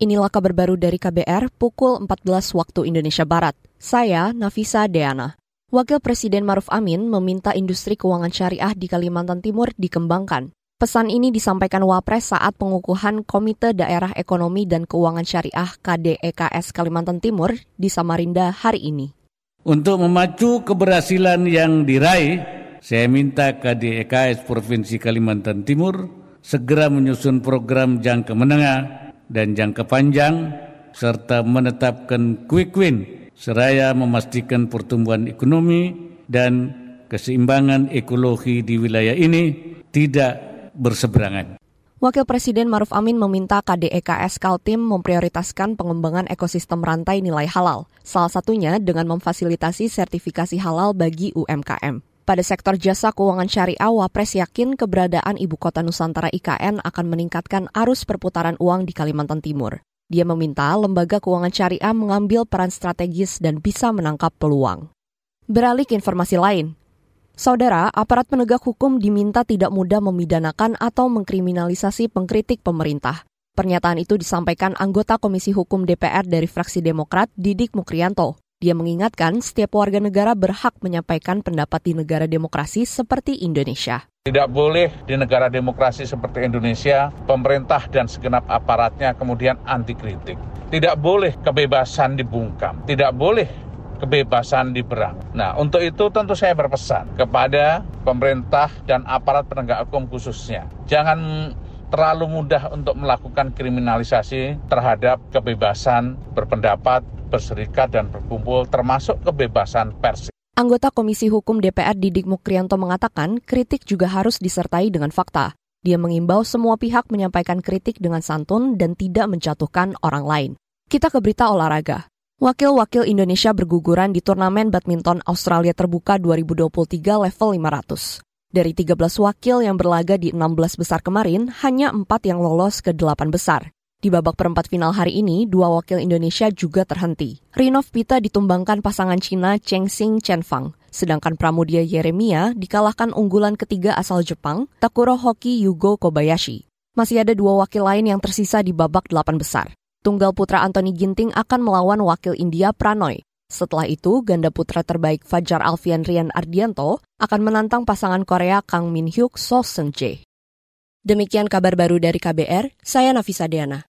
Inilah kabar baru dari KBR pukul 14 waktu Indonesia Barat. Saya Nafisa Deana. Wakil Presiden Maruf Amin meminta industri keuangan syariah di Kalimantan Timur dikembangkan. Pesan ini disampaikan Wapres saat pengukuhan Komite Daerah Ekonomi dan Keuangan Syariah KDEKS Kalimantan Timur di Samarinda hari ini. Untuk memacu keberhasilan yang diraih, saya minta KDEKS Provinsi Kalimantan Timur segera menyusun program jangka menengah dan jangka panjang serta menetapkan quick win seraya memastikan pertumbuhan ekonomi dan keseimbangan ekologi di wilayah ini tidak berseberangan. Wakil Presiden Maruf Amin meminta KDEKS Kaltim memprioritaskan pengembangan ekosistem rantai nilai halal, salah satunya dengan memfasilitasi sertifikasi halal bagi UMKM. Pada sektor jasa keuangan syariah, Wapres yakin keberadaan Ibu Kota Nusantara IKN akan meningkatkan arus perputaran uang di Kalimantan Timur. Dia meminta lembaga keuangan syariah mengambil peran strategis dan bisa menangkap peluang. Beralih ke informasi lain, Saudara, aparat penegak hukum diminta tidak mudah memidanakan atau mengkriminalisasi pengkritik pemerintah. Pernyataan itu disampaikan anggota Komisi Hukum DPR dari fraksi Demokrat, Didik Mukrianto. Dia mengingatkan setiap warga negara berhak menyampaikan pendapat di negara demokrasi seperti Indonesia. Tidak boleh di negara demokrasi seperti Indonesia, pemerintah dan segenap aparatnya kemudian anti kritik. Tidak boleh kebebasan dibungkam, tidak boleh kebebasan diberang. Nah, untuk itu tentu saya berpesan kepada pemerintah dan aparat penegak hukum khususnya. Jangan terlalu mudah untuk melakukan kriminalisasi terhadap kebebasan berpendapat, berserikat dan berkumpul termasuk kebebasan pers. Anggota Komisi Hukum DPR Didik Mukrianto mengatakan kritik juga harus disertai dengan fakta. Dia mengimbau semua pihak menyampaikan kritik dengan santun dan tidak menjatuhkan orang lain. Kita ke berita olahraga. Wakil-wakil Indonesia berguguran di turnamen badminton Australia Terbuka 2023 level 500. Dari 13 wakil yang berlaga di 16 besar kemarin, hanya 4 yang lolos ke 8 besar. Di babak perempat final hari ini, dua wakil Indonesia juga terhenti. Rinov Pita ditumbangkan pasangan Cina Cheng Xing Chen Fang, sedangkan Pramudia Yeremia dikalahkan unggulan ketiga asal Jepang, Takuro Hoki Yugo Kobayashi. Masih ada dua wakil lain yang tersisa di babak delapan besar. Tunggal putra Anthony Ginting akan melawan wakil India Pranoy. Setelah itu, ganda putra terbaik Fajar Alfian Rian Ardianto akan menantang pasangan Korea Kang Min Hyuk So Seung Jae. Demikian kabar baru dari KBR, saya Nafisa Deana.